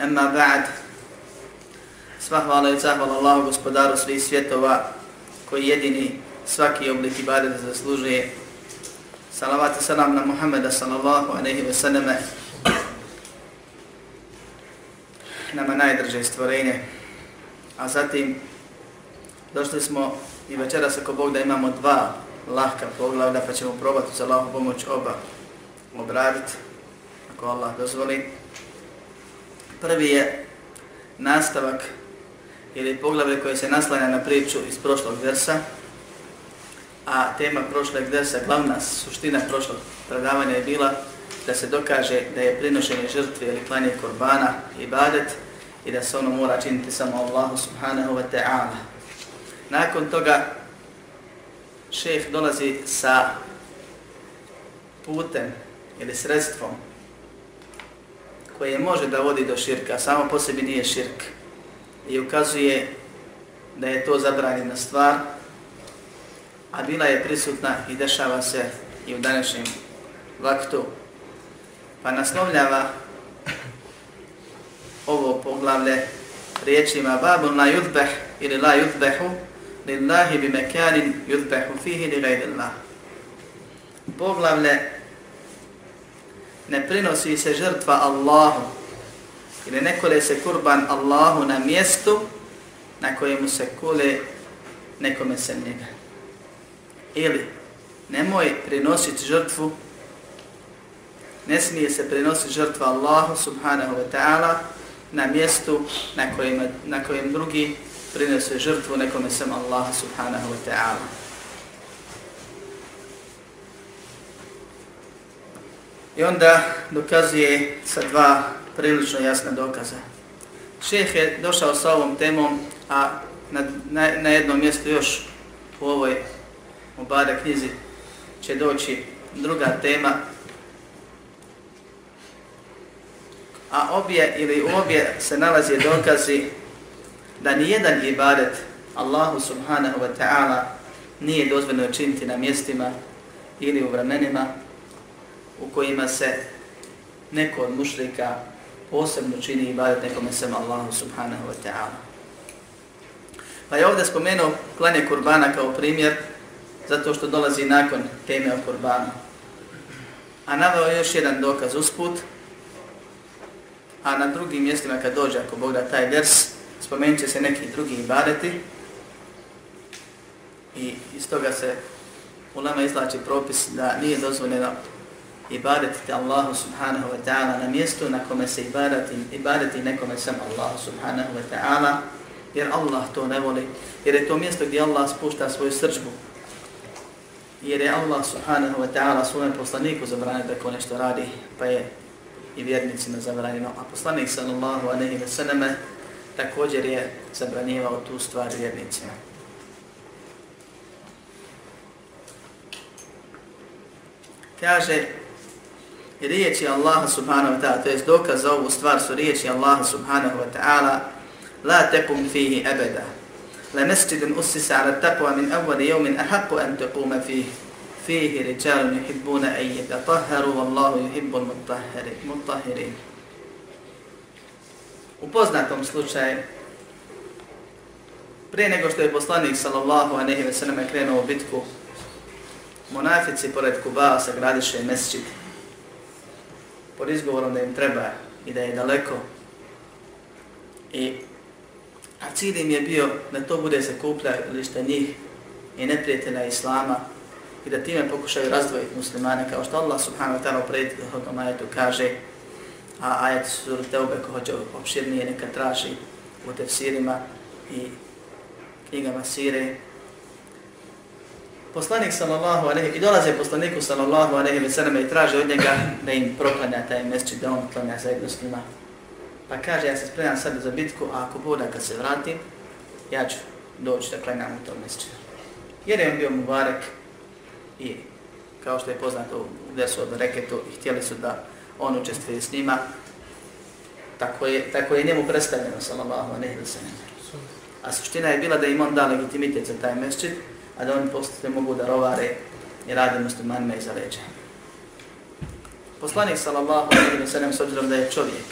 Amma ba'd. Sva hvala i zahvala Allahu gospodaru svih svjetova koji jedini svaki oblik ibadeta zaslužuje. Salavat i salam na Muhammeda sallallahu aleyhi ve sallame nama najdrže stvorenje. A zatim došli smo i večeras ako Bog da imamo dva lahka poglavlja pa ćemo probati za Allahu pomoć oba obraditi ako Allah dozvoli. Prvi je nastavak ili poglavlje koje se naslanja na priču iz prošlog versa, a tema prošlog versa, glavna suština prošlog predavanja je bila da se dokaže da je prinošenje žrtve ili klanje korbana i badet i da se ono mora činiti samo Allahu subhanahu wa ta'ala. Nakon toga šef dolazi sa putem ili sredstvom koje može da vodi do širka, samo po sebi nije širk. I ukazuje da je to zabranjena stvar, a bila je prisutna i dešava se i u današnjem vaktu. Pa naslovljava ovo poglavlje riječima babun la yudbeh ili la yudbehu lillahi bi mekanin yudbehu fihi li gajdillah. Poglavlje ne prinosi se žrtva Allahu ili ne kole se kurban Allahu na mjestu na kojemu se kule nekome se njega. Ili nemoj prinositi žrtvu, ne smije se prinositi žrtva Allahu subhanahu wa ta'ala na mjestu na kojem, na kojem drugi prinose žrtvu nekome sam Allahu subhanahu wa ta'ala. I onda dokazuje sa dva prilično jasna dokaza. Šeh je došao sa ovom temom, a na, na, na jednom mjestu još u ovoj Mubada knjizi će doći druga tema. A obje ili u obje se nalazi dokazi da ni jedan ibadet Allahu subhanahu wa ta'ala nije dozvoljeno činiti na mjestima ili u vremenima u kojima se neko od mušlika posebno čini ibadet nekome sem Allahu subhanahu wa ta'ala. Pa je ovdje spomenuo klanje kurbana kao primjer, zato što dolazi nakon teme o kurbanu. A naveo je još jedan dokaz usput, a na drugim mjestima kad dođe, ako Bog da taj vers, spomenut će se neki drugi ibadeti i iz toga se u lama izlači propis da nije dozvoljeno ibadetite Allahu subhanahu wa ta'ala na mjestu na kome se ibadeti, ibadeti nekome sam Allahu subhanahu wa ta'ala, jer Allah to ne voli, jer je to mjesto gdje Allah spušta svoju srđbu, jer je Allah subhanahu wa ta'ala svojom poslaniku zabranio da ko nešto radi, pa je i vjernicima zabranjeno, a poslanik sallallahu alaihi wa sallam također je zabranjivao tu stvar vjernicima. Kaže riječi Allaha subhanahu wa ta'ala, to je dokaz za ovu stvar su riječi Allaha subhanahu wa ta'ala, la tekum fihi abada. La masjidun usisa ala taqwa min awwal yawmin ahakku an taquma fihi. Fihi rijalun yuhibbuna an yatatahharu wallahu yuhibbul mutahhirin. U poznatom slučaju prije nego što je poslanik sallallahu alejhi ve sallam krenuo u bitku Munafici pored Kuba sagradiše mesdžid pod izgovorom da im treba i da je daleko I a cilj im je bio da to bude se kuplja lišta njih i neprijatelja Islama i da time pokušaju razdvojiti muslimane kao što Allah subhanahu wa ta'ala u prethodnom ajetu kaže a ajet sur Teube ko hoće opširnije neka traži u tefsirima i knjigama sire. Poslanik sallallahu alejhi i dolaze poslaniku sallallahu alejhi ve sellem i traže od njega da im proklanja taj mesdžid da on klanja zajedno s njima. Pa kaže ja se spremam sad za bitku, a ako bude kad se vratim, ja ću doći da klanjam u tom mesdžidu. Jer je on bio mubarek i kao što je poznato gdje su od reketu i htjeli su da on učestvuje s njima, tako je, tako je njemu predstavljeno, sallallahu alejhi ve sallam. A suština je bila da im on da legitimitet za taj mesdžid, a da oni postupne mogu da rovare i rade muslimanima iza leđa. Poslanik sallallahu alaihi wa sallam, s obzirom da je čovjek,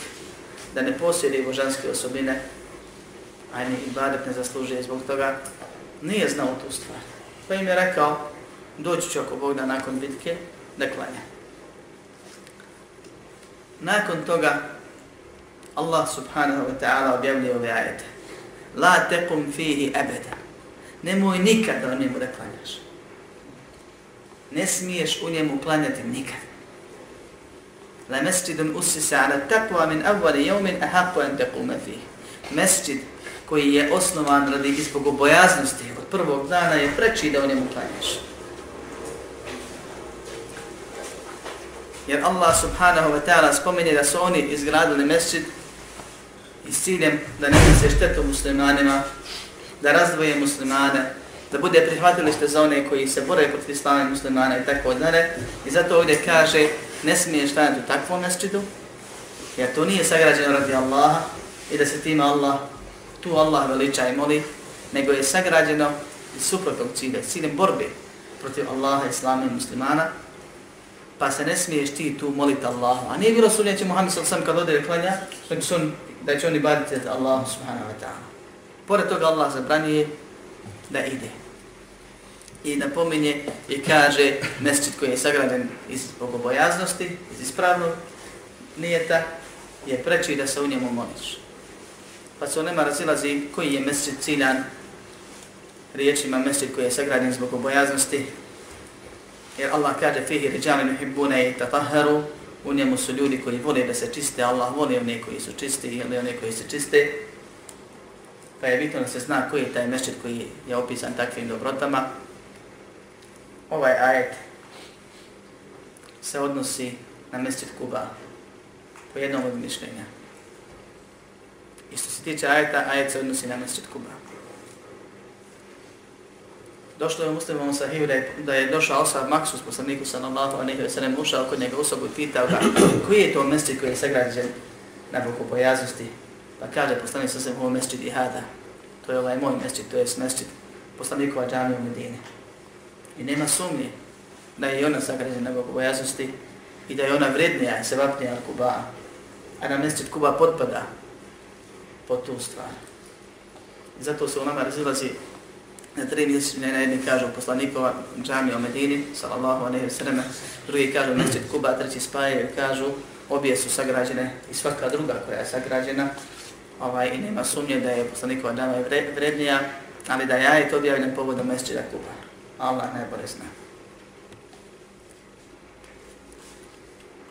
da ne posjeduje božanske osobine, a ni ibadet ne zaslužuje zbog toga, nije znao tu stvar. Pa im je rekao, doći ću ako Bog da nakon bitke, da klanja. Nakon toga, Allah subhanahu wa ta'ala objavljuje ove ajete. La tekum fihi ebeda. Nemoj nikad da u njemu da klanjaš. Ne smiješ u njemu klanjati nikad. La mesjidun usisa ala takva min avvali jevmin ahaku en tekume fihi. Mesjid koji je osnovan radi izbog obojaznosti od prvog dana je preči da u njemu klanjaš. Jer Allah subhanahu wa ta'ala spominje da su oni izgradili mesjid i s ciljem da ne se štetu muslimanima, da razdvoje muslimane, da bude prihvatilište za one koji se bore protiv islama muslimana i tako dalje. I zato ovdje kaže, ne smiješ stajati u takvom mesčidu, jer to nije sagrađeno radi Allaha i da se tima Allah, tu Allah veliča i moli, nego je sagrađeno iz suprotnog cilja, ciljem borbe protiv Allaha, islama i muslimana, pa se ne smiješ ti tu moliti Allahu. A nije bilo sunjeće Muhammed sallam kad ode klanja, da će on, da će on ibaditi Allahu subhanahu wa ta'ala. Pored toga Allah zabranije da ide. I napominje i kaže mesčit koji je sagrađen iz bogobojaznosti, iz ispravnog nijeta, je preći da se u njemu moliš. Pa se on nema razilazi koji je mesčit ciljan riječima mesčit koji je sagrađen zbog obojaznosti, Jer Allah kaže fihi riđani nuhibbune i tatahharu, u njemu su ljudi koji vole da se čiste, Allah voli one koji su čisti ili one koji se čiste. Pa je bitno da se zna koji je taj mešćid koji je opisan takvim dobrotama. Ovaj ajet se odnosi na mešćid Kuba po jednom od mišljenja. I što se tiče ajeta, ajet se odnosi na mešćid Kuba došlo je muslimom sahiju da je, da je došao Osav Maksus, poslaniku sallallahu alaihi wa sallam, ušao kod njega u sobu i pitao ga koji je to mjesec koji je sagrađen na boku. Pa kaže poslanik sa ovo i hada. To je ovaj moj mesčid, to je mesčid poslanikova džami u Medini. I nema sumnje da je ona sagrađena bogobojaznosti i da je ona vrednija, i sevapnija od Kuba. A na mesčid Kuba potpada pod tu stvar. I zato se u nama razilazi na tri mjesečine, na jedni kažu poslanikova džamija u Medini, sallallahu alaihi wa sallam, drugi kažu mesčid Kuba, treći spajaju kažu obje su sagrađene i svaka druga koja je sagrađena ovaj, i nema sumnje da je poslanikova džamija vrednija, ali da ja je to objavljen povodom mjesečita Kuba. Allah najbolje zna.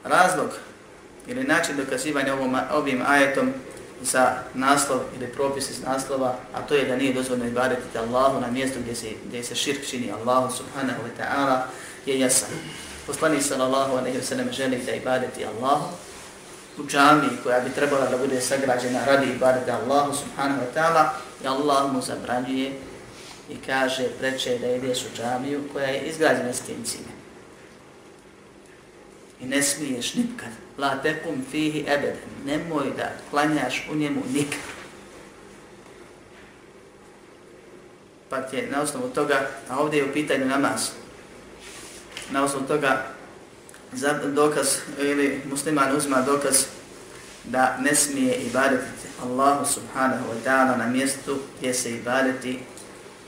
Razlog ili način dokazivanja ovom, ovim ajetom za naslov ili propis iz naslova, a to je da nije dozvoljeno ibadetiti Allahu na mjestu gdje se, gdje se širk čini Allahu subhanahu wa ta'ala, je jasan. Poslanik sallallahu alaihi wa sallam želi da ibadeti Allahu u džami koja bi trebala da bude sagrađena radi ibadeti Allahu subhanahu wa ta'ala i Allah mu zabranjuje i kaže preče da ideš u džamiju koja je izgrađena s tim ciljem. I ne smiješ nikad la tekum fihi ebeden, nemoj da klanjaš u njemu nikad. Pa je na osnovu toga, a ovdje je u pitanju namaz, na osnovu toga dokaz, ili musliman uzma dokaz da ne smije ibadetiti Allahu subhanahu wa ta'ala na mjestu gdje se ibadeti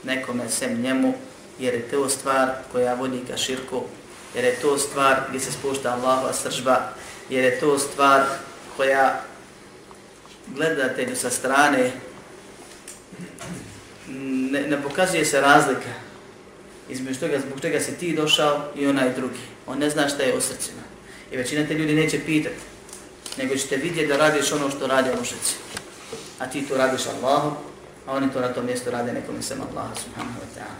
nekome sem njemu, jer je to stvar koja vodi ka širku, jer je to stvar gdje se spušta Allahova sržba, jer je to stvar koja gledatelju sa strane ne, ne pokazuje se razlika između toga zbog čega si ti došao i onaj drugi. On ne zna šta je u srcima. I većina te ljudi neće pitati, nego ćete vidjeti da radiš ono što radi mušici. A ti to radiš Allahu, a oni to na tom mjestu rade nekom sem Allaha subhanahu wa ta'ala.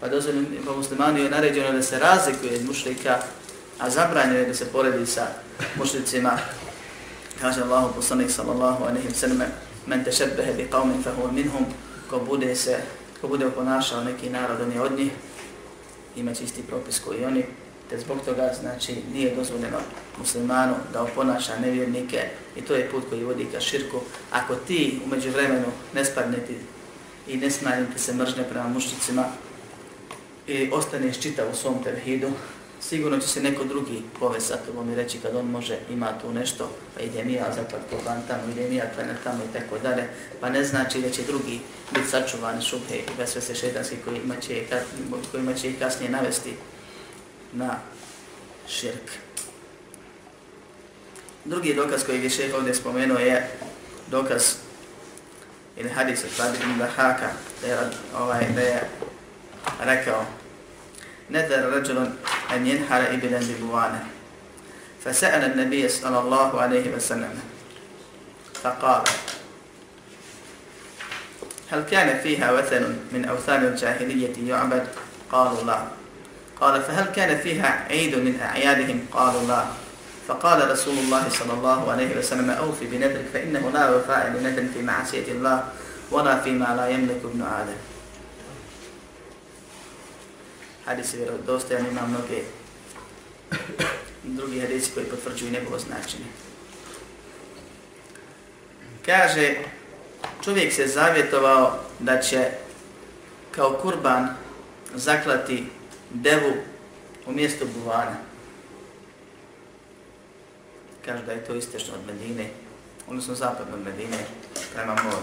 Pa dozvoljeno, pa muslimani je naređeno da se razlikuje od mušlika, a zabranjeno je da se poredi sa mušlicima. Kaže Allahu poslanik sallallahu alaihi wa sallam, men te bi qavmin fa huwa minhum, ko bude se, ko bude ponašao neki narod, on je od njih, ima isti propis koji oni, te zbog toga znači nije dozvoljeno muslimanu da oponaša nevjernike i to je put koji vodi ka širku. Ako ti umeđu vremenu ne spadneti i ne smanjite se mržnje prema mušnicima i ostaneš čita u svom tevhidu, sigurno će se neko drugi povesti sa tobom i reći kad on može ima tu nešto, pa ide mi ja zapad po van tamo, ide mi ja klanjat tamo i tako dalje, pa ne znači da će drugi biti sačuvani šubhe i bez sve se šetanski kojima će, kojima će ih kasnije navesti na širk. Drugi dokaz koji je šeheh ovdje spomenuo je dokaz ili hadis od Fadil ibn Bahaka da je, ovaj, da je rekao نذر رجل أن ينحر إبلا ببوانه فسأل النبي صلى الله عليه وسلم فقال هل كان فيها وثن من أوثان الجاهلية يعبد؟ قالوا لا. قال فهل كان فيها عيد من أعيادهم؟ قالوا لا. فقال رسول الله صلى الله عليه وسلم أوفي بنذرك فإنه لا وفاء لنذر في معصية الله ولا فيما لا يملك ابن آدم. Hadis je vjerodostojan, ima mnoge drugi hadisi koji potvrđuju njegovo značenje. Kaže, čovjek se zavjetovao da će kao kurban zaklati devu u mjestu buvana. Kaže da je to istečno od Medine, odnosno zapadno od Medine, prema moru.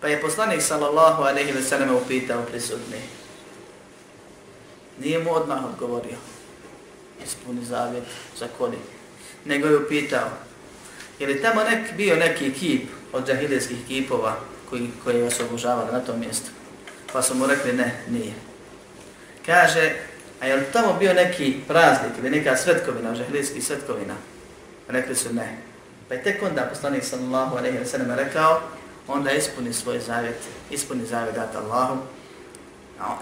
Pa je poslanik sallallahu alaihi ve selleme upitao prisutni. Nije mu odmah odgovorio. Ispuni zavjet za koli. Nego je upitao. Je li tamo nek, bio neki kip od džahilijskih kipova koji, koji vas obožavali na tom mjestu? Pa su mu rekli ne, nije. Kaže, a je li tamo bio neki praznik ili neka svetkovina, žahlijski svetkovina? Rekli su ne. Pa je tek onda poslanik sallallahu alaihi wa sallam rekao, onda ispuni svoj zavjet, ispuni zavjet dat Allahu.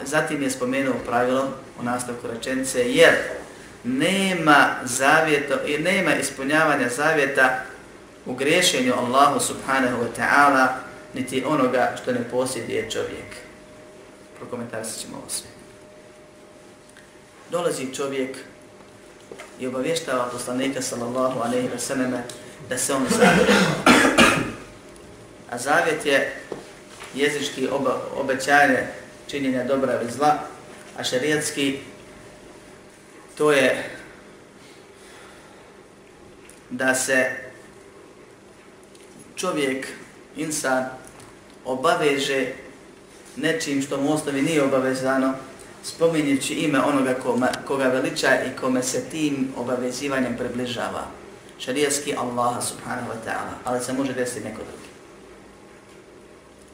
Zatim je spomenuo pravilo u nastavku rečenice, jer nema zavjeta i nema ispunjavanja zavjeta u griješenju Allahu subhanahu wa ta'ala niti onoga što ne posjeduje čovjek. Prokomentarisat ćemo ovo sve dolazi čovjek i obavještava poslanika sallallahu alaihi wa sallam da se on zavjeti. A zavjet je jezički oba, obećanje činjenja dobra ili zla, a šarijetski to je da se čovjek, insan, obaveže nečim što mu ostavi nije obavezano, spominjući ime onoga koga, koga veliča i kome se tim obavezivanjem približava. Šarijaski Allaha subhanahu wa ta'ala, ali se može desiti neko drugi.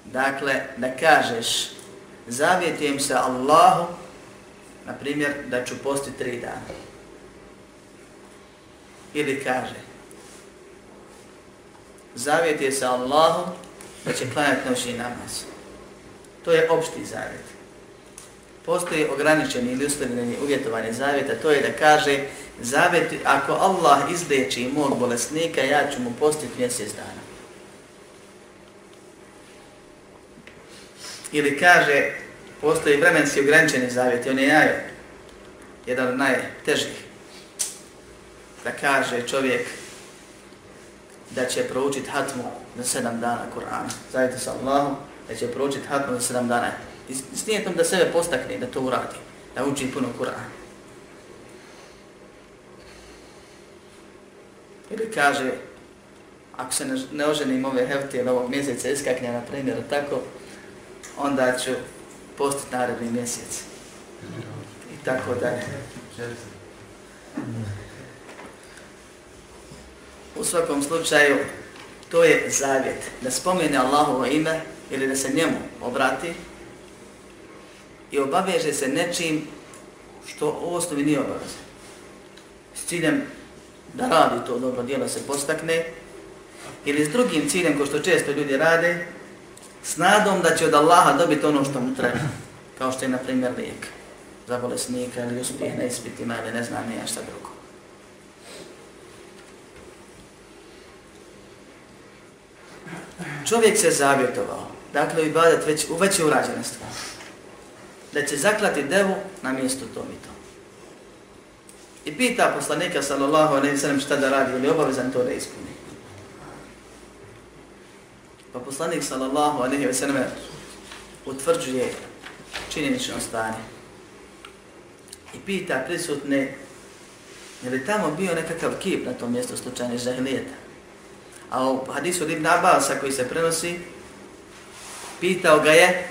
Dakle, da kažeš, zavjetujem se Allahu, na primjer, da ću posti tri dana. Ili kaže, zavjetuje se Allahu da će klanjati noći namaz. To je opšti zavjet postoji ograničeni ili ustavljeni uvjetovanje zavjeta, to je da kaže zavjet, ako Allah izleči mog bolesnika, ja ću mu postiti mjesec dana. Ili kaže, postoji vremenski ograničeni zavjet, on je jajo, jedan od najtežih, da kaže čovjek da će proučiti hatmu na sedam dana Kur'ana. Zavjeti sa Allahom, da će proučiti hatmu na sedam dana s nijetom da sebe postakne da to uradi, da uči puno Kur'ana. Ili kaže, ako se ne oženim ove heftije ovog mjeseca iskaknja na primjer tako, onda ću postati naredni mjesec. I tako dalje. U svakom slučaju, To je zavjet. Da spomene Allahovo ime ili da se njemu obrati i obaveže se nečim što u osnovi nije obaveze. S ciljem da radi to dobro djelo se postakne ili s drugim ciljem ko što često ljudi rade s nadom da će od Allaha dobiti ono što mu treba. Kao što je na primjer lijek za bolesnika ili uspjeh na ispitima ili ne znam ja šta drugo. Čovjek se zavjetovao, dakle ibadet već, već je urađena stvar, da će zaklati devu na mjestu tom i tom. I pita poslanika sallallahu alaihi sallam šta da radi ili obavezan to da ispuni. Pa poslanik sallallahu alaihi sallam utvrđuje činjenično stanje. I pita prisutne je li tamo bio nekakav kip na tom mjestu slučajne žahilijeta. A u hadisu od Ibn Abasa koji se prenosi, pitao ga je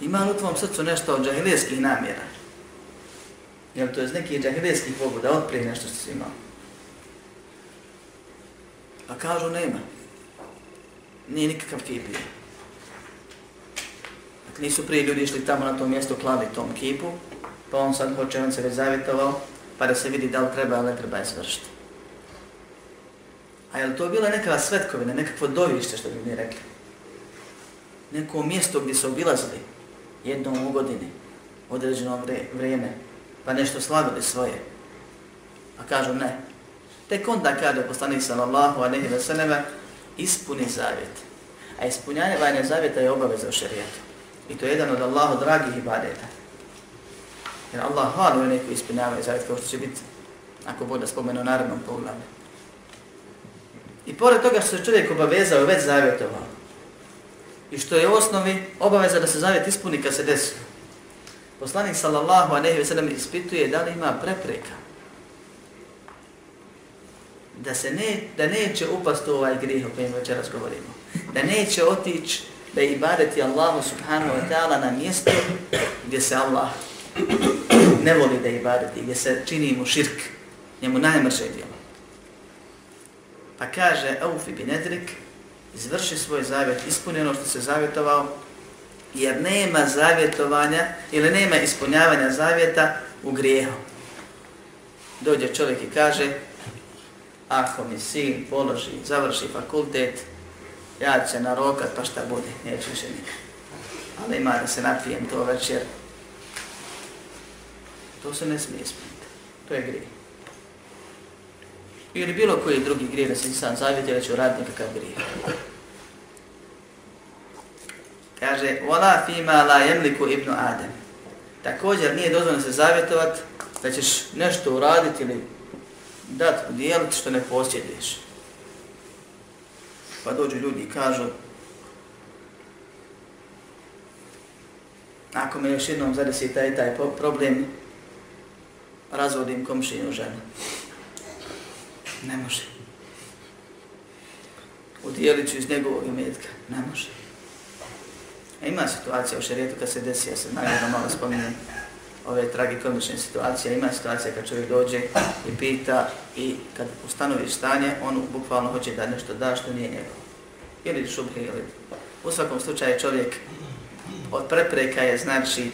ima li u tvom srcu nešto od džahilijskih namjera? Jel to je iz nekih džahilijskih pobuda, otprije nešto što si imao? Pa kažu nema. Nije nikakav kip bio. Dakle, nisu prije ljudi išli tamo na to mjesto klali tom kipu, pa on sad hoće, on se već zavjetovao, pa da se vidi da li treba ili ne treba je svršiti. A je li to bila neka svetkovina, nekakvo dovište što bi mi rekli? Neko mjesto gdje se obilazili jednom u godini, određeno vrijeme, pa nešto slavili svoje. A kažu ne. Tek onda kaže poslanik sallallahu alaihi wa sallam ispuni zavjet. A ispunjavanje zavjeta je obaveza u šarijetu. I to je jedan od Allahu dragih ibadeta. Jer Allah hvali one koji ispunjavaju zavjet kao što će biti ako bude spomenu u narodnom poglavlju. I pored toga što se čovjek obavezao već zavjetovao i što je u osnovi obaveza da se zavjet ispuni kad se desi. Poslanik sallallahu alejhi ve sellem ispituje da li ima prepreka da se ne da neće upast u ovaj grijeh o kojem večeras govorimo. Da neće otići da ibadeti Allahu subhanahu wa ta'ala na mjestu gdje se Allah ne voli da ibadeti, gdje se čini mu širk, njemu najmrše djelo. Pa kaže, Aufi bin Edrik, izvrši svoj zavjet, ispuni ono što se zavjetovao, jer nema zavjetovanja ili nema ispunjavanja zavjeta u grijehu. Dođe čovjek i kaže, ako mi sin položi, završi fakultet, ja će narokat pa šta bude, neću više nikad. Ali ima da se napijem to večer. To se ne smije ispuniti. To je grijeh. Ili bilo koji drugi grijeh da se sam zavjetio da će nekakav grije. Kaže, Vala fima la jemliku ibnu Adem. Također nije dozvoljeno se zavjetovat da ćeš nešto uraditi ili dat, udijeliti što ne posjediš. Pa dođu ljudi i kažu, ako me još jednom zadesi taj taj problem, razvodim komšinu ženu. Ne može. Udijelit ću iz njegovog imetka. Ne može. A ima situacija u šarijetu kad se desi, ja se nagrano malo spominjem ove tragikomične situacije, ima situacija kad čovjek dođe i pita i kad ustanovi stanje, on bukvalno hoće da nešto da što nije njegovo. Ili šubhe, ili... U svakom slučaju čovjek od prepreka je znači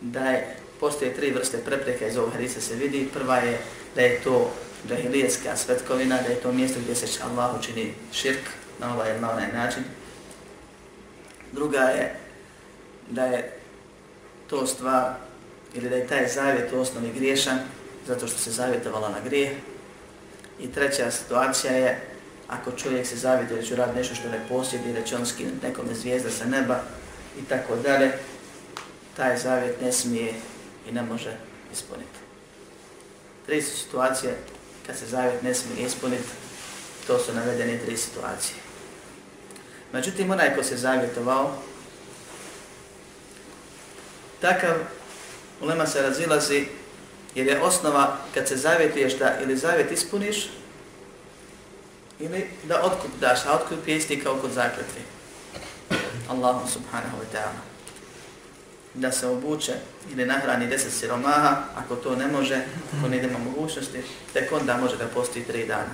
da je, postoje tri vrste prepreka iz ovog hadisa se vidi. Prva je da je to džahilijetska svetkovina, da je to mjesto gdje se Allah učini širk na ovaj ili na onaj način. Druga je da je to stvar ili da je taj zavjet u osnovi griješan zato što se zavjetovala na grijeh. I treća situacija je ako čovjek se zavjetuje da će raditi nešto što ne posjedi, da će on skinuti nekome zvijezda sa neba i tako dalje, taj zavjet ne smije i ne može ispuniti. Tri su situacije kad se zavjet ne smije ispuniti, to su navedene tri situacije. Međutim, onaj ko se zavjetovao, takav ulema se razilazi jer je osnova kad se zavjetuješ da ili zavjet ispuniš ili da otkup daš, a otkup je isti kao kod zakljetvi. Allahum subhanahu wa ta'ala. Da se obuče ili nahrani deset siromaha, ako to ne može, ako ne idemo mogućnosti, tek onda može da postoji tri dana.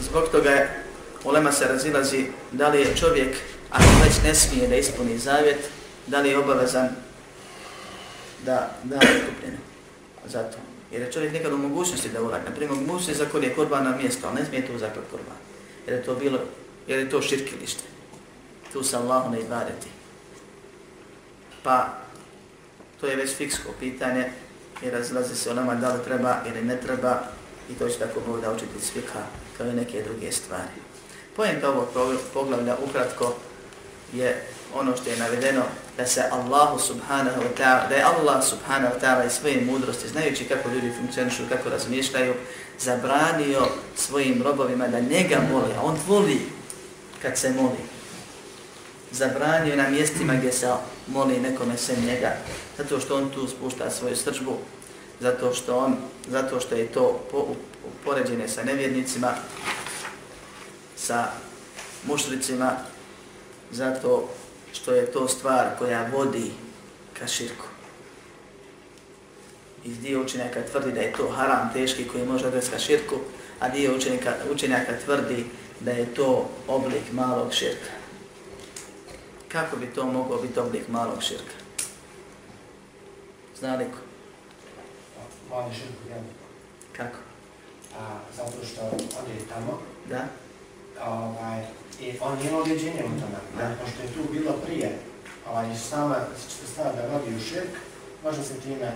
Zbog toga je, ulema se razilazi da li je čovjek ako već ne smije da ispuni zavjet, da li je obavezan da da otkupljene za to. Jer je čovjek nekad u mogućnosti da uradi. Naprimjer, mogućnosti za kod korban na mjesto, ali ne smije to zaklad korban. Jer je to bilo, jer je to širkilište. Tu se Allahu ne ibadeti. Pa, to je već fiksko pitanje i razlazi se onama da li treba ili ne treba i to će tako Bog da učiti svika kao i neke druge stvari. Pojenta ovog poglavlja ukratko je ono što je navedeno da se Allahu subhanahu wa ta'ala, da je Allah subhanahu wa ta'ala i svoje mudrosti, znajući kako ljudi funkcionišu, kako razmišljaju, zabranio svojim robovima da njega moli, a on voli kad se moli. Zabranio na mjestima gdje se moli nekome sem njega, zato što on tu spušta svoju sržbu, zato što on, zato što je to po, poređene sa nevjernicima, sa mušricima, zato što je to stvar koja vodi ka širku. I dio učenjaka tvrdi da je to haram teški koji može odvesti ka širku, a dio učenjaka, učenjaka tvrdi da je to oblik malog širka. Kako bi to moglo biti oblik malog širka? Zna li ko? Mali širku, ja. Kako? A, zato što on je tamo. Da? Ovaj, I on nije objeđenje u tome. Pošto je tu bilo prije, ovaj, sama stvar da rodi u širk, može se time...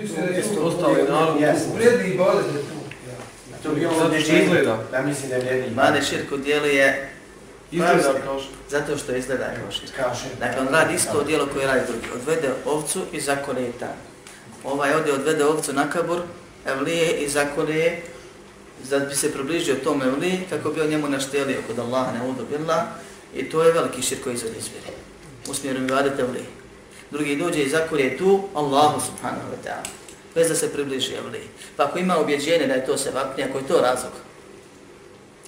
Mislim da je to ostalo i narod, i je tu. To bi što izgleda. Da mislim da je vrijedni. Mali širk u dijelu je Izgleda kao zato što izgleda kao širk. Kao širk. Dakle, on radi isto dijelo koje radi drugi. Odvede ovcu i zakole je tamo. Ovaj ode odvede ovcu na kabur, evlije i zakole je da bi se približio tome uli, kako bi on njemu naštelio kod Allaha ne udu i to je veliki širk koji izvodi izvjeri. U smjeru ibadet uli. Drugi dođe i zakolje tu Allahu subhanahu wa ta'ala. Bez da se približi uli. Pa ako ima objeđenje da je to sevapnije, ako je to razlog,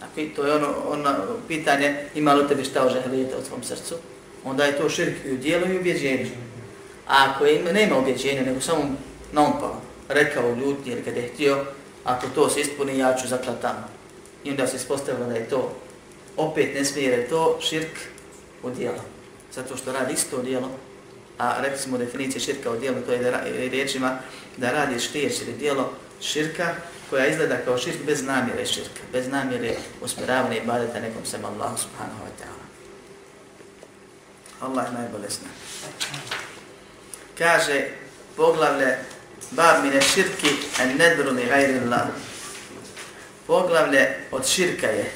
ako je to je ono, ono pitanje ima li tebi šta o u svom srcu, onda je to širk i u dijelu i objeđenju. A ako ima, nema objeđenja, nego samo naumpao, rekao u ljutnji ili kada je htio, ako to se ispuni, ja ću zaklat tamo. I onda se ispostavilo da je to, opet ne smije, je to širk u dijelo. Zato što radi isto dijelo, a rekli smo definicije širka u dijelu, to je da riječima da radiš riječ ili dijelo širka koja izgleda kao širk bez namjere širka, bez namjere usmjeravanja i badeta nekom sem Allahu subhanahu wa ta'ala. Allah najbolje zna. Kaže poglavlje Bab mine širki en nedru li gajri Allah. Poglavlje od širka je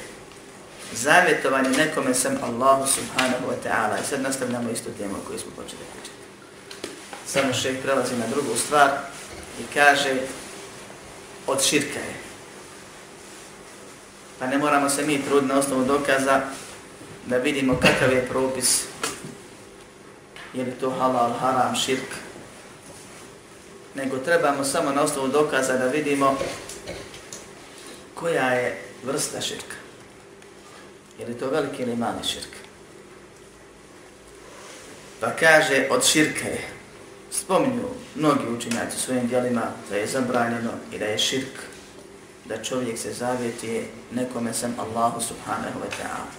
zavjetovanje nekome sem Allahu subhanahu wa ta'ala. I sad nastavljamo istu temu koju smo počeli pričati. Samo šeh prelazi na drugu stvar i kaže od širka je. Pa ne moramo se mi truditi na osnovu dokaza da vidimo kakav je propis. Je li to halal, haram, širk, nego trebamo samo na osnovu dokaza da vidimo koja je vrsta širka. Je li to veliki ili mali širk? Pa kaže, od širka je. Spominju mnogi učinjaci svojim dijelima da je zabranjeno i da je širk, da čovjek se zavjeti nekome sam Allahu subhanahu wa ta'ala.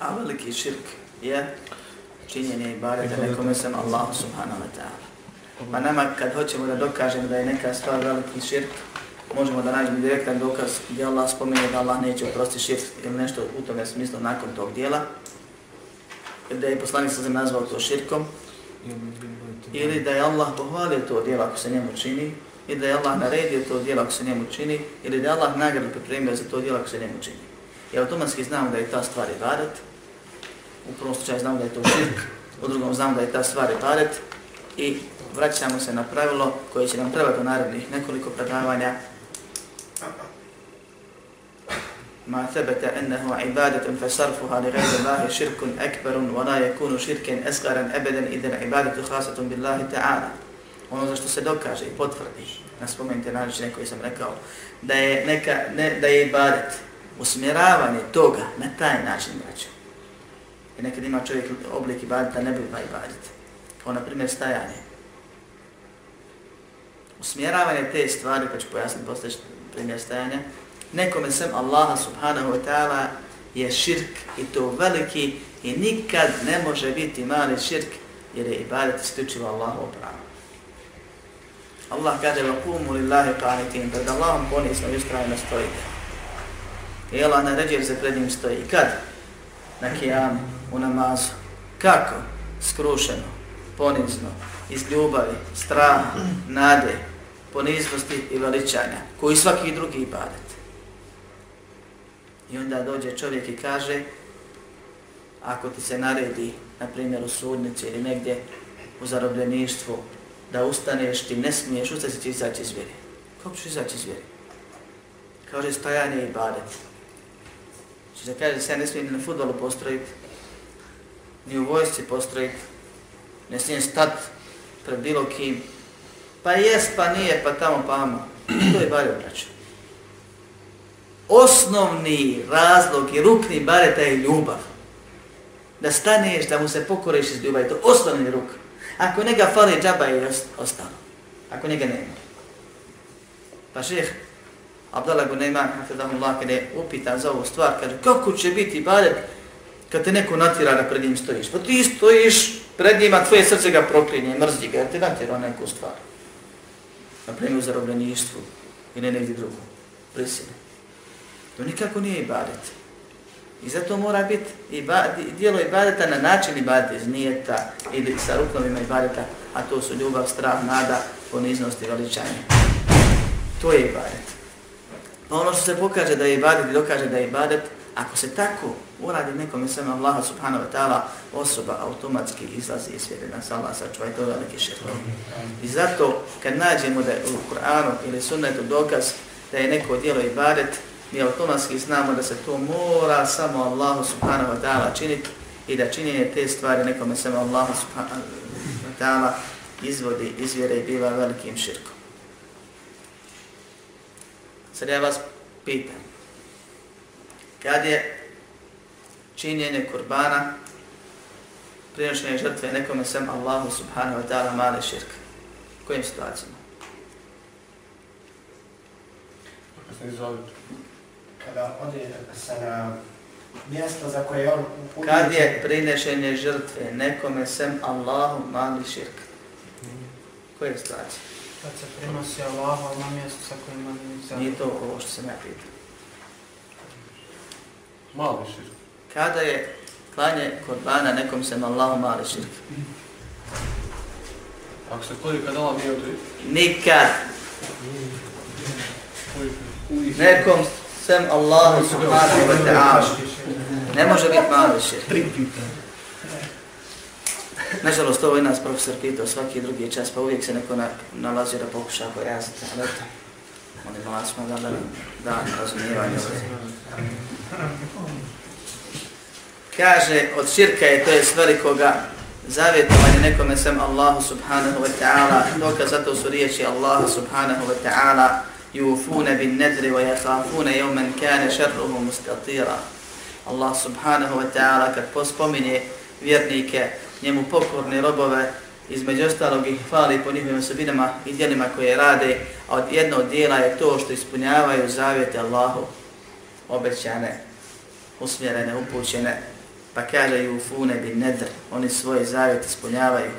A veliki širk je činjenje ibadeta nekome sam Allah subhanahu wa ta'ala. Pa nama kad hoćemo da dokažemo da je neka stvar veliki širk, možemo da nađemo direktan dokaz gdje Allah spominje da Allah neće oprosti širk ili nešto u tome smislu nakon tog dijela, da je poslanik sa zemlje nazvao to širkom, ili da je Allah pohvalio to dijelo ako se njemu čini, ili da je Allah naredio to dijelo ako se njemu čini, ili da je Allah nagradu pripremio za to dijelo ako se njemu čini. I automatski znamo da je ta stvar ibadet, u prvom slučaju znamo da je to širk, u drugom znamo da je ta stvar ibadet i vraćamo se na pravilo koje će nam trebati u narednih nekoliko predavanja. Ma thabata annahu ibadatun fasarfuha li ghayri Allahi shirkun akbarun wa la yakunu shirkan asgharan abadan idan ibadatu khasatun billahi ta'ala. Ono za što se dokaže i potvrdi na spomenite načine koji sam rekao da je neka ne, da je ibadet usmjeravanje toga na taj način braćo I nekad ima čovjek oblik ibadeta, ne biva ibadet. Kao na primjer stajanje. usmjeravanje te stvari, pa ću pojasniti poslije primjer stajanja, nekome sem Allaha subhanahu wa ta'ala je širk i to veliki i nikad ne može biti mali širk jer je ibadet isključivo Allahu pravo. Allah kaže va qumu lillahi qanitin, pred Allahom ponisno i ustrajno stojite. I Allah naređuje se pred njim stoji. Kad? Na kijamu, u namazu. Kako? Skrušeno, ponizno, iz ljubavi, straha, nade, poniznosti i veličanja, koji svaki drugi ibadet. I onda dođe čovjek i kaže, ako ti se naredi, na primjer u sudnici ili negdje u zarobljeništvu, da ustaneš, ti ne smiješ, ustati ti izaći iz vjeri. Kako ćeš izaći iz vjeri? Kaže, stajanje i badet. Či znači, da kaže, se ne smijem ni na futbolu postrojiti, ni u vojsci postrojiti, ne smijem stat pred bilo kim, pa jest, pa nije, pa tamo, pa amo. To je bare obraćao. Osnovni razlog i rukni bareta je ljubav. Da staneš, da mu se pokoriš iz ljubavi, to je osnovni ruk. Ako njega fali džaba je ostalo. Ako njega nema. Pa šeheh Abdallah Gunayman, hafidahullah, kada je upitan za ovu stvar, kaže, kako će biti ibadet kad te neko natira da pred njim stojiš? Pa ti stojiš pred njima, tvoje srce ga proklinje, mrzdi ga, jer te natjera neku stvar. Na primjer u zarobljeništvu ili negdje drugo. Prisine. To nikako nije ibadet. I zato mora biti dijelo ibadeta na način ibadeta iz nijeta ili sa ruknovima ibadeta, a to su ljubav, strah, nada, poniznost i veličanje. To je ibadet. Pa ono što se pokaže da je ibadet i dokaže da je ibadet, ako se tako uradi nekom i svema Allaha subhanahu wa ta'ala, osoba automatski izlazi iz vjere Nas Allah sačuvaj, to veliki širk. I zato kad nađemo da je u Kur'anu ili sunnetu dokaz da je neko djelo ibadet, mi automatski znamo da se to mora samo Allahu subhanahu wa ta'ala činiti i da činjenje te stvari nekome samo Allahu subhanahu wa ta'ala izvodi iz vjere i biva velikim širkom. Sad ja vas pitam, kad je činjenje kurbana, prinošenje žrtve nekome sem Allahu subhanahu wa ta'ala mali širk? U kojim situacijama? Kada ode se na mjesto za koje on uputi... Kad je prinešenje žrtve nekome sem Allahu mali širk? Koje situacije? Kad se prinosi Allahu na mjesto sa kojima nije Nije to ovo što sam ja pitao. Mali širk. Kada je klanje kurbana nekom sem Allahu mali širk? Ako se klanje kada Allah nije odri? Nikad. Nekom sem Allahu subhanahu wa ta'ala. Ne može biti mali širk. Nažalost, ovo je nas profesor pitao svaki drugi čas, pa uvijek se neko na, nalazi da pokuša pojasniti, ali eto, oni vas, smo da da, da razumijevanje. Kaže, od širka je to je s velikoga zavjetovanje nekome sem Allahu subhanahu wa ta'ala, dokaz zato su riječi Allahu subhanahu wa ta'ala, yufuna bin nadri wa yakhafuna yawman kana sharruhu mustatira. Allah subhanahu wa ta'ala kad pospominje vjernike, njemu pokorne robove, između ostalog ih hvali po njihovim osobinama i djelima koje rade, a od jedno od dijela je to što ispunjavaju zavjete Allahu, obećane, usmjerene, upućene, pa kaže yufuna bin nedr, oni svoje zavjete ispunjavaju.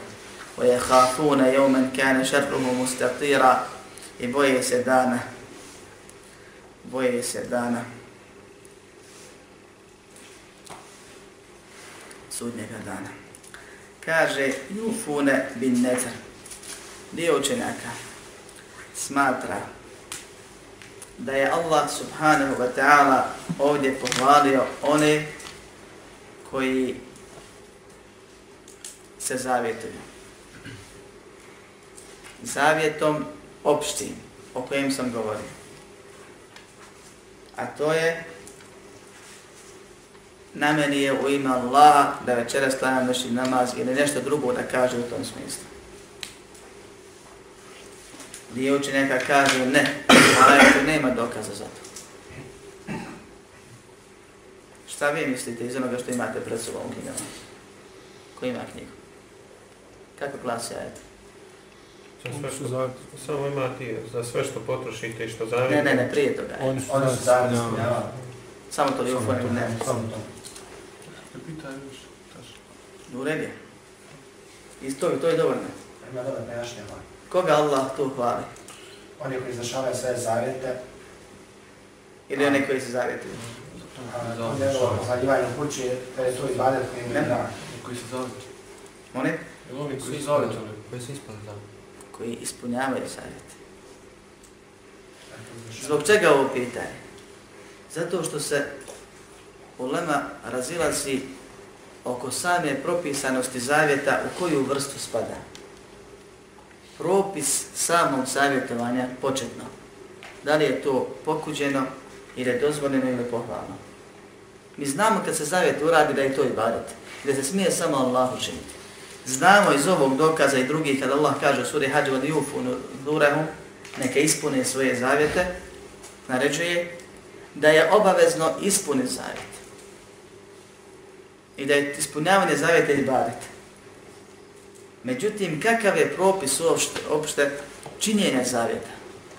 Wa yakhafuna yawman kana sharruhu mustatira i boje se dana. Boje se dana. Sudnjega dana. Kaže jufune bin nadr. Dio učenjaka smatra da je Allah subhanahu wa ta'ala ovdje pohvalio one koji se zavjetuju. Zavjetom opštim, o kojem sam govorio. A to je na meni je u ime Allaha da večera stavljam noći namaz ili nešto drugo da kaže u tom smislu. Dio učenjaka kaže ne, ali nema dokaza za to. Šta vi mislite iz onoga što imate pred sobom u knjigama? Ko ima knjigu? Kako glasi ajet? Za sve što, samo imati za sve što potrošite i što zavijete. Ne, ne, ne, prije toga. Oni su, Oni su zajedno ispunjavali. Samo to lijepo ne, ne. Samo to. Pitaj još, U redu. I to, to je dovoljno. Ima dobro pojašnjava. Koga Allah tu hvali? Oni koji izrašavaju sve zavjete. Ili oni koji se zavjetuju? Zaljivanje kući, to je to ibadet koji im je drag. Koji se zavjetuju. Oni? Oni koji se zavjetuju? Koji se ispunili zavjet? Koji ispunjavaju zavjet. Zbog čega ovo pitanje? Zato što se ulema razilazi oko same propisanosti zavjeta u koju vrstu spada. Propis samog savjetovanja početno. Da li je to pokuđeno ili je dozvoljeno ili pohvalno. Mi znamo kad se zavjet uradi da je to ibadet, gdje se smije samo Allah učiniti. Znamo iz ovog dokaza i drugih kada Allah kaže u suri Hađu od Jufu Durehum, neka ispune svoje zavjete, naređuje da je obavezno ispuniti zavjet. I da je ispunjavanje zavjeta ibadet. Međutim, kakav je propis uopšte, uopšte činjenja zavjeta?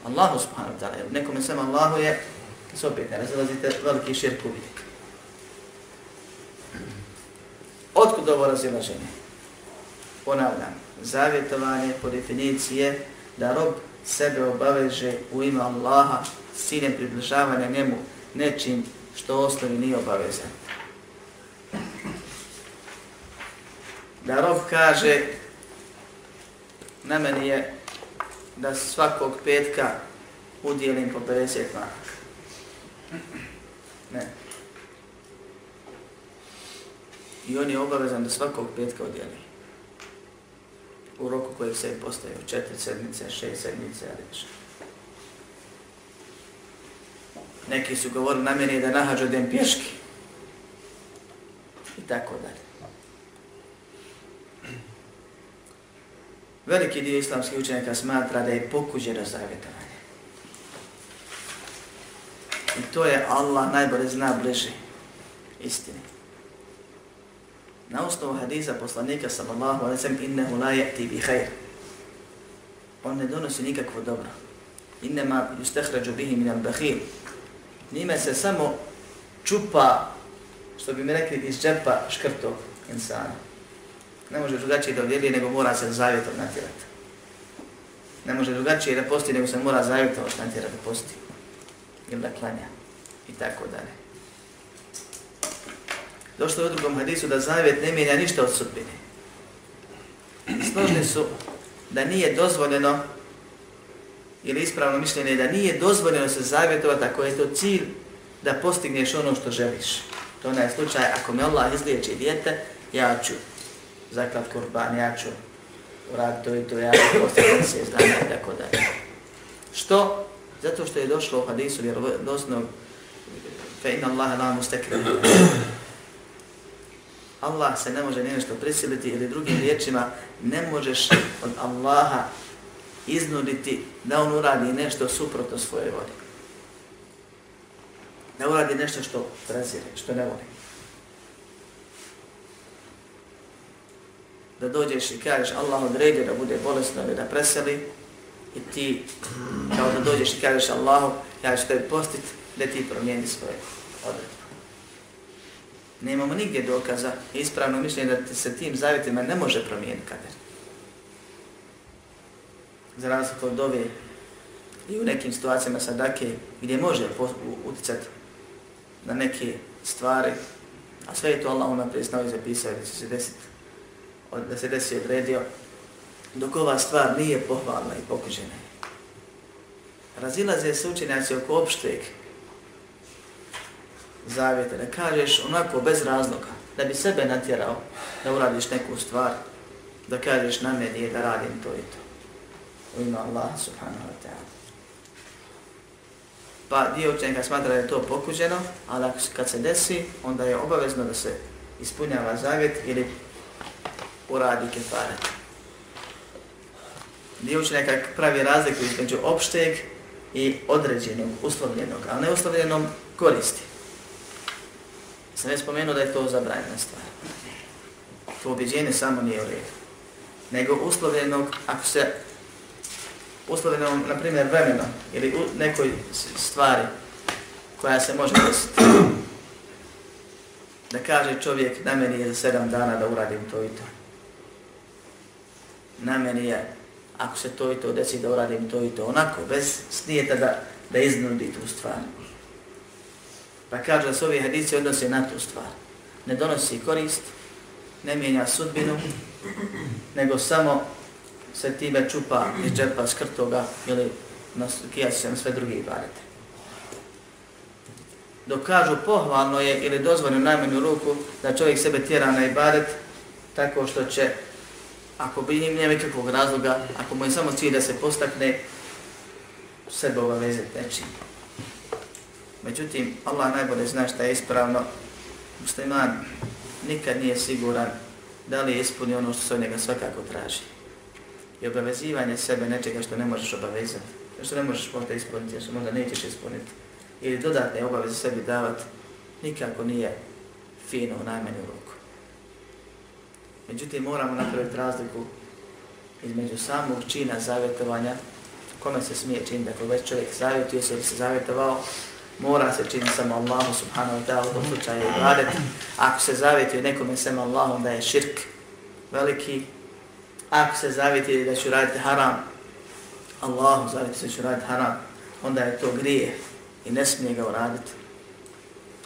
Allahu subhanahu wa ta'ala, nekome sam Allahu je, se opet ne razilazite, veliki širk uvijek. Otkud ovo razilaženje? Ponavljam, zavjetovanje po definiciji je da rob sebe obaveže u ime Allaha s ciljem približavanja njemu nečim što osnovi nije obavezan. Da rob kaže na meni je da svakog petka udjelim po 50 maraka. Ne. I on je obavezan da svakog petka udjeli. U roku kojeg se postaje u četiri sedmice, šest sedmice, ali više. Neki su govorili na meni da nahađu den pješki. I tako dalje. Veliki dio islamskih učenjaka smatra da je pokuđeno zavjetovanje. I to je Allah najbolje zna bliži istini. Na osnovu hadisa poslanika sallallahu alaihi sallam innehu la je'ti bi khair. On ne donosi nikakvo dobro. Innema yustahrađu bihi min al. Nime se samo čupa, što bi mi rekli, iz džepa škrtog insana. Ne može drugačije da odjeli, nego mora se zavjetom natjerati. Ne može drugačije da posti, nego se mora zavjetom natjerati da posti. Ili da klanja. I tako dalje. Došlo je u drugom hadisu da zavjet ne mijenja ništa od sudbine. Složni su da nije dozvoljeno ili ispravno mišljenje da nije dozvoljeno se zavjetovati ako je to cilj da postigneš ono što želiš. To je slučaj, ako me Allah izliječi dijete, ja ću zaklat kurban, ja ću uraditi to i to, ja ću postigniti se znanje i tako dalje. Što? Zato što je došlo u hadisu vjerovodosnog fe inna Allahe la mustekri. Allah se ne može nešto prisiliti ili drugim riječima ne možeš od Allaha iznuditi da on uradi nešto suprotno svoje volje. Da uradi nešto što prezire, što ne voli. Da dođeš i kažeš Allah odredio da bude bolesno ili da preseli. I ti kao da dođeš i kažeš Allahu ja ću tebi postit da ti promijeni svoje odredbe. Nemamo nigdje dokaza ispravno mišljenje da se tim zavjetima ne može promijeniti kader. Za razliku od ove i u nekim situacijama sadake gdje može uticati na neke stvari, a sve je to Allah unaprijed znao i zapisao da će se desiti, da se desi odredio, dok ova stvar nije pohvalna i pokuđena. Razilaze se učenjaci oko opšteg zavjeta, da kažeš onako bez razloga, da bi sebe natjerao da uradiš neku stvar, da kažeš na meni je da radim to i to u ime Allah subhanahu wa ta'ala. Pa dio učenjaka smatra da je to pokuđeno, ali kad se desi, onda je obavezno da se ispunjava zavjet ili uradi kefaret. Dio učenjaka pravi razliku između opšteg i određenog, uslovljenog, ali ne uslovljenom koristi. Sam već spomenuo da je to zabranjena stvar. To objeđenje samo nije u redu. Nego uslovljenog, ako se uslovljenom, na primjer, vremeno ili u nekoj stvari koja se može desiti. Da kaže čovjek, na meni je za sedam dana da uradim to i to. Na je, ako se to i to desi, da uradim to i to. Onako, bez snijeta da, da iznudi tu stvar. Pa kaže da se ovi hadici odnose na tu stvar. Ne donosi korist, ne mijenja sudbinu, nego samo se time čupa iz džepa skrtoga ili kija se na sve druge ibadete. Dok kažu pohvalno je ili dozvoljeno najmanju ruku da čovjek sebe tjera na ibadet tako što će, ako bi im nije nikakvog razloga, ako mu je samo cilj da se postakne, sebe obavezati nečim. Međutim, Allah najbolje zna šta je ispravno. Musliman nikad nije siguran da li je ispunio ono što se od njega svakako traži. I obavezivanje sebe nečega što ne možeš obavezati, što ne možeš možda ispuniti, što možda nećeš ispuniti, ili dodatne obaveze sebi davati, nikako nije fino u najmanju ruku. Međutim, moramo napraviti razliku između samog čina zavjetovanja, kome se smije čin, ako dakle, već čovjek zavjetuje se ili se zavjetovao, mora se činiti samo Allahu subhanahu wa ta'ala, u tom slučaju ibadet. Ako se zavjetuje nekome samo Allahu, da je širk veliki. Ako se zavjetuje da ću raditi haram, Allahu zavjetuje da ću raditi haram, onda je to grije i ne smije ga uraditi.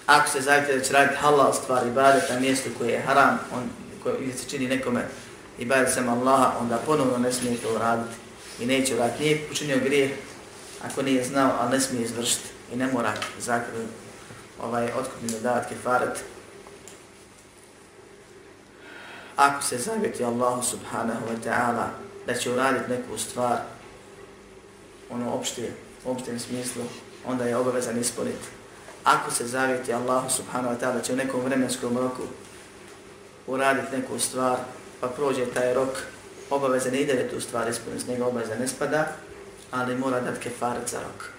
Ako se zavjetuje da će raditi halal stvari ibadet na mjestu koje je haram, on, koji se čini nekome ibadet sam Allaha, onda ponovno ne smije to uraditi i neće uraditi. Nije učinio grijeh ako nije znao, ali ne smije izvršiti i ne mora zakon ovaj otkupni dodavat kefaret. Ako se zavjeti Allahu subhanahu wa ta'ala da će uraditi neku stvar ono opšte, u opštem smislu, onda je obavezan ispuniti. Ako se zavjeti Allahu subhanahu wa ta'ala da će u nekom vremenskom roku uraditi neku stvar, pa prođe taj rok, obavezan ide da tu stvar ispuniti, s njega obaveza ne spada, ali mora dati kefaret za rok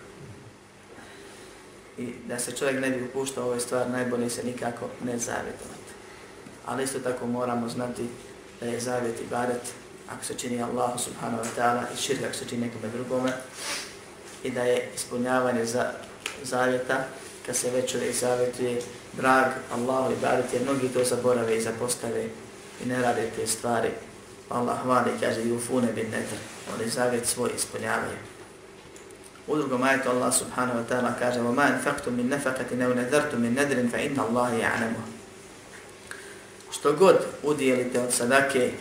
i da se čovjek ne bi upuštao ovoj stvar, najbolje se nikako ne zavjetovati. Ali isto tako moramo znati da je zavjet i badet ako se čini Allahu subhanahu wa ta'ala i širka ako se čini nekome drugome i da je ispunjavanje za zavjeta kad se već čovjek zavjetuje drag Allahu i badet jer mnogi to zaborave i zapostave i ne rade te stvari. Allah hvali kaže yufune bin netr, oni zavjet svoj ispunjavaju. U drugom ajetu Allah subhanahu wa ta'ala kaže وَمَا أَنْفَقْتُمْ مِنْ نَفَقَةٍ نَوْ نَذَرْتُمْ مِنْ نَدْرٍ فَإِنَّ اللَّهِ يَعْلَمُ Što god udijelite od sadake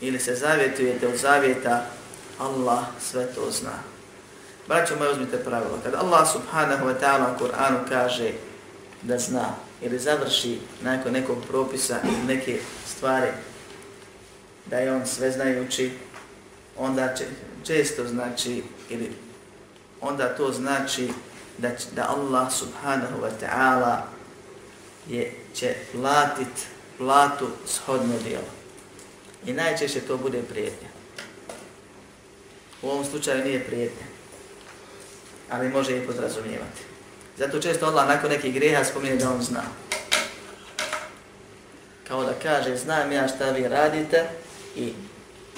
ili se zavjetujete od zavjeta, Allah sve to zna. Braćo moje, uzmite pravilo. Kad Allah subhanahu wa ta'ala u Kur'anu kaže da zna ili završi nakon nekog propisa ili neke stvari da je on sve znajući, onda često znači ili onda to znači da, da Allah subhanahu wa ta'ala je će platit platu shodno djelo. I najčešće to bude prijetnja. U ovom slučaju nije prijetnja, ali može i podrazumijevati. Zato često Allah nakon nekih greha spominje da on zna. Kao da kaže, znam ja šta vi radite i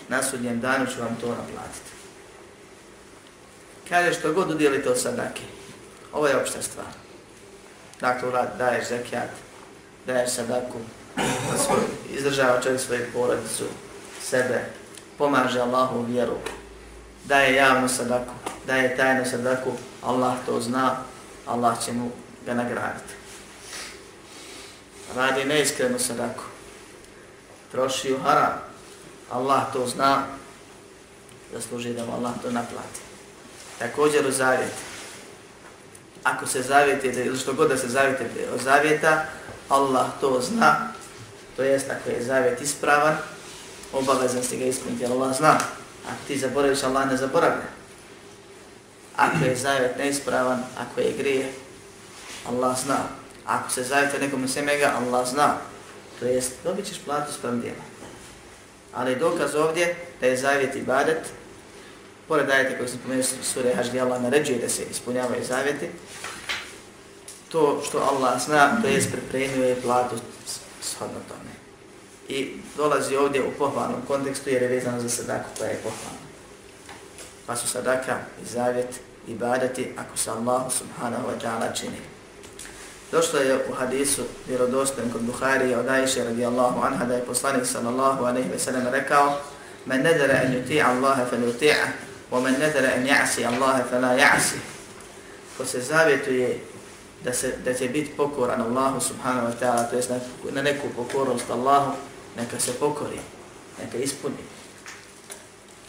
na sudnjem danu ću vam to naplatiti. Kaže što god udjelite od sadake. Ovo je opšta stvar. Dakle, daješ zekijat, daješ sadaku, svoj, izdržava čovjek svoju porodicu, sebe, pomaže Allahu vjeru, daje javnu sadaku, daje tajnu sadaku, Allah to zna, Allah će mu ga nagraditi. Radi neiskrenu sadaku, troši u haram, Allah to zna, zasluži da mu Allah to naplati. Također u zavjet. Ako se zavjetite, ili što god da se zavjetite od zavjeta, Allah to zna, to jest ako je zavjet ispravan, obavezan si ga ispuniti, Allah zna. Ako ti zaboraviš, Allah ne zaboravlja. Ako je zavjet neispravan, ako je grije, Allah zna. Ako se zavjete nekom semega, Allah zna. To jest, dobit ćeš platu sprem djela. Ali dokaz ovdje da je zavjet ibadet, pored ajete koji sam pomenuo sure Hađ gdje Allah naređuje da se ispunjavaju zavjeti, to što Allah zna, to je pripremio je platu shodno tome. I dolazi ovdje u pohvalnom kontekstu jer je vezano za sadaku koja je pohvalna pa su sadaka i zavjet i badati ako se Allah subhanahu wa ta'ala čini. Došlo je u hadisu vjerodostojn kod Buhari od Aisha radijallahu anha da je poslanik sallallahu alaihi wa sellem rekao Men nedara en yuti'a Allahe fel yuti'a wa men nedara en ja'si Allahe fel la ja'si Ko se zavjetuje da, se, da će biti pokoran Allahu subhanahu wa ta'ala, to jest na, na neku pokornost Allahu, neka se pokori, neka ispuni.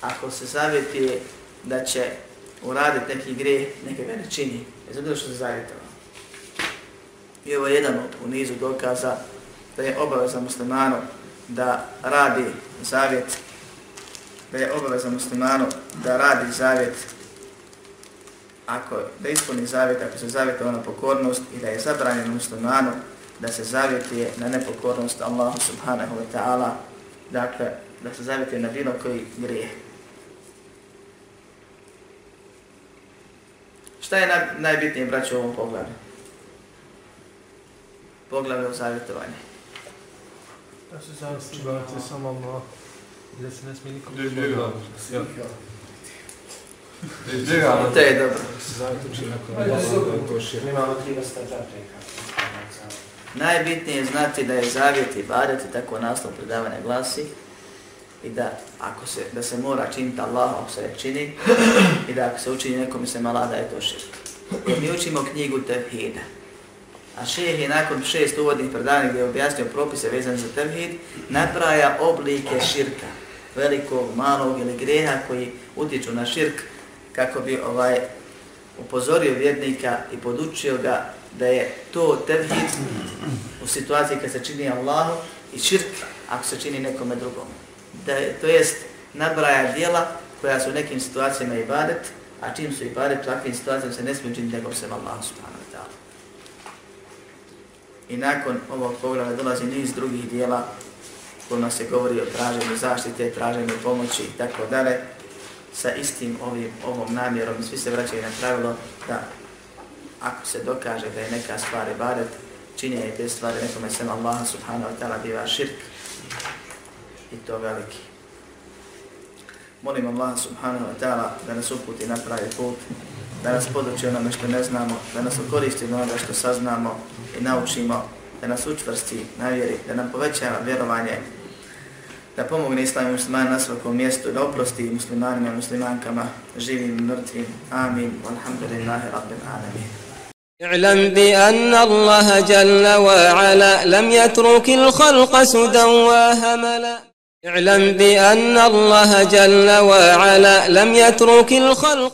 Ako se zavjetuje da će uraditi neki gre, neke ga ne čini. Što se zavjetovao. I ovo je jedan od u nizu dokaza da je obaveza muslimanu da radi zavjet, da je obaveza muslimanu da radi zavjet ako da ispuni zavjet, ako se zavjetuje na pokornost i da je zabranjeno muslimanu da se zavjetuje na nepokornost Allahu subhanahu wa ta'ala, dakle, da se zavjetuje na bilo koji grijeh. Šta je naj, najbitnije, braće, u ovom pogledu? Poglavlje o zavjetovanju. Da se zavjetuje samo Allah. Da se ne smije nikom Izbjegavamo. Izbjegavamo. To je dobro. Zavjetuči nakon Allah, da je to šir. Imamo tri vrsta zapreka. Najbitnije je znati da je zavjet i badet i tako naslov predavanja glasi i da ako se da se mora činiti Allah, ako se čini i da ako se učini nekom se mala da je to širk. Jer mi učimo knjigu Tevhida. A šeheh je nakon šest uvodnih predavanja gdje je objasnio propise vezane za Tevhid, napraja oblike širka, velikog, malog ili greha koji utječu na širk kako bi ovaj upozorio vjernika i podučio ga da je to tevhid u situaciji kad se čini Allahu i širk ako se čini nekome drugom. Da je, to jest nabraja dijela koja su u nekim situacijama ibadet, a čim su ibadet takvim situacijama se ne smije činiti nego se Allahu subhanahu wa ta'ala. I nakon ovog pogleda dolazi niz drugih dijela kojima se govori o traženju zaštite, traženju pomoći i tako dalje sa istim ovim, ovom namjerom svi se vraćaju na pravilo da ako se dokaže da je neka stvar ibadet, činjenje te stvari nekome sem Allah subhanahu wa ta'ala biva širk i to veliki. Molim Allaha subhanahu wa ta'ala da nas uputi na pravi put, da nas poduči onome što ne znamo, da nas ukoristi na onoga što saznamo i naučimo, da nas učvrsti na vjeri, da nam poveća vjerovanje, da pomogne islam i musliman na svakom mjestu, da oprosti muslimanima i muslimankama, živim i mrtvim. Amin. Walhamdulillahi rabbil alamin. اعلم بأن الله جل وعلا لم يترك الخلق سدى وهملا اعلم بأن الله جل وعلا لم يترك الخلق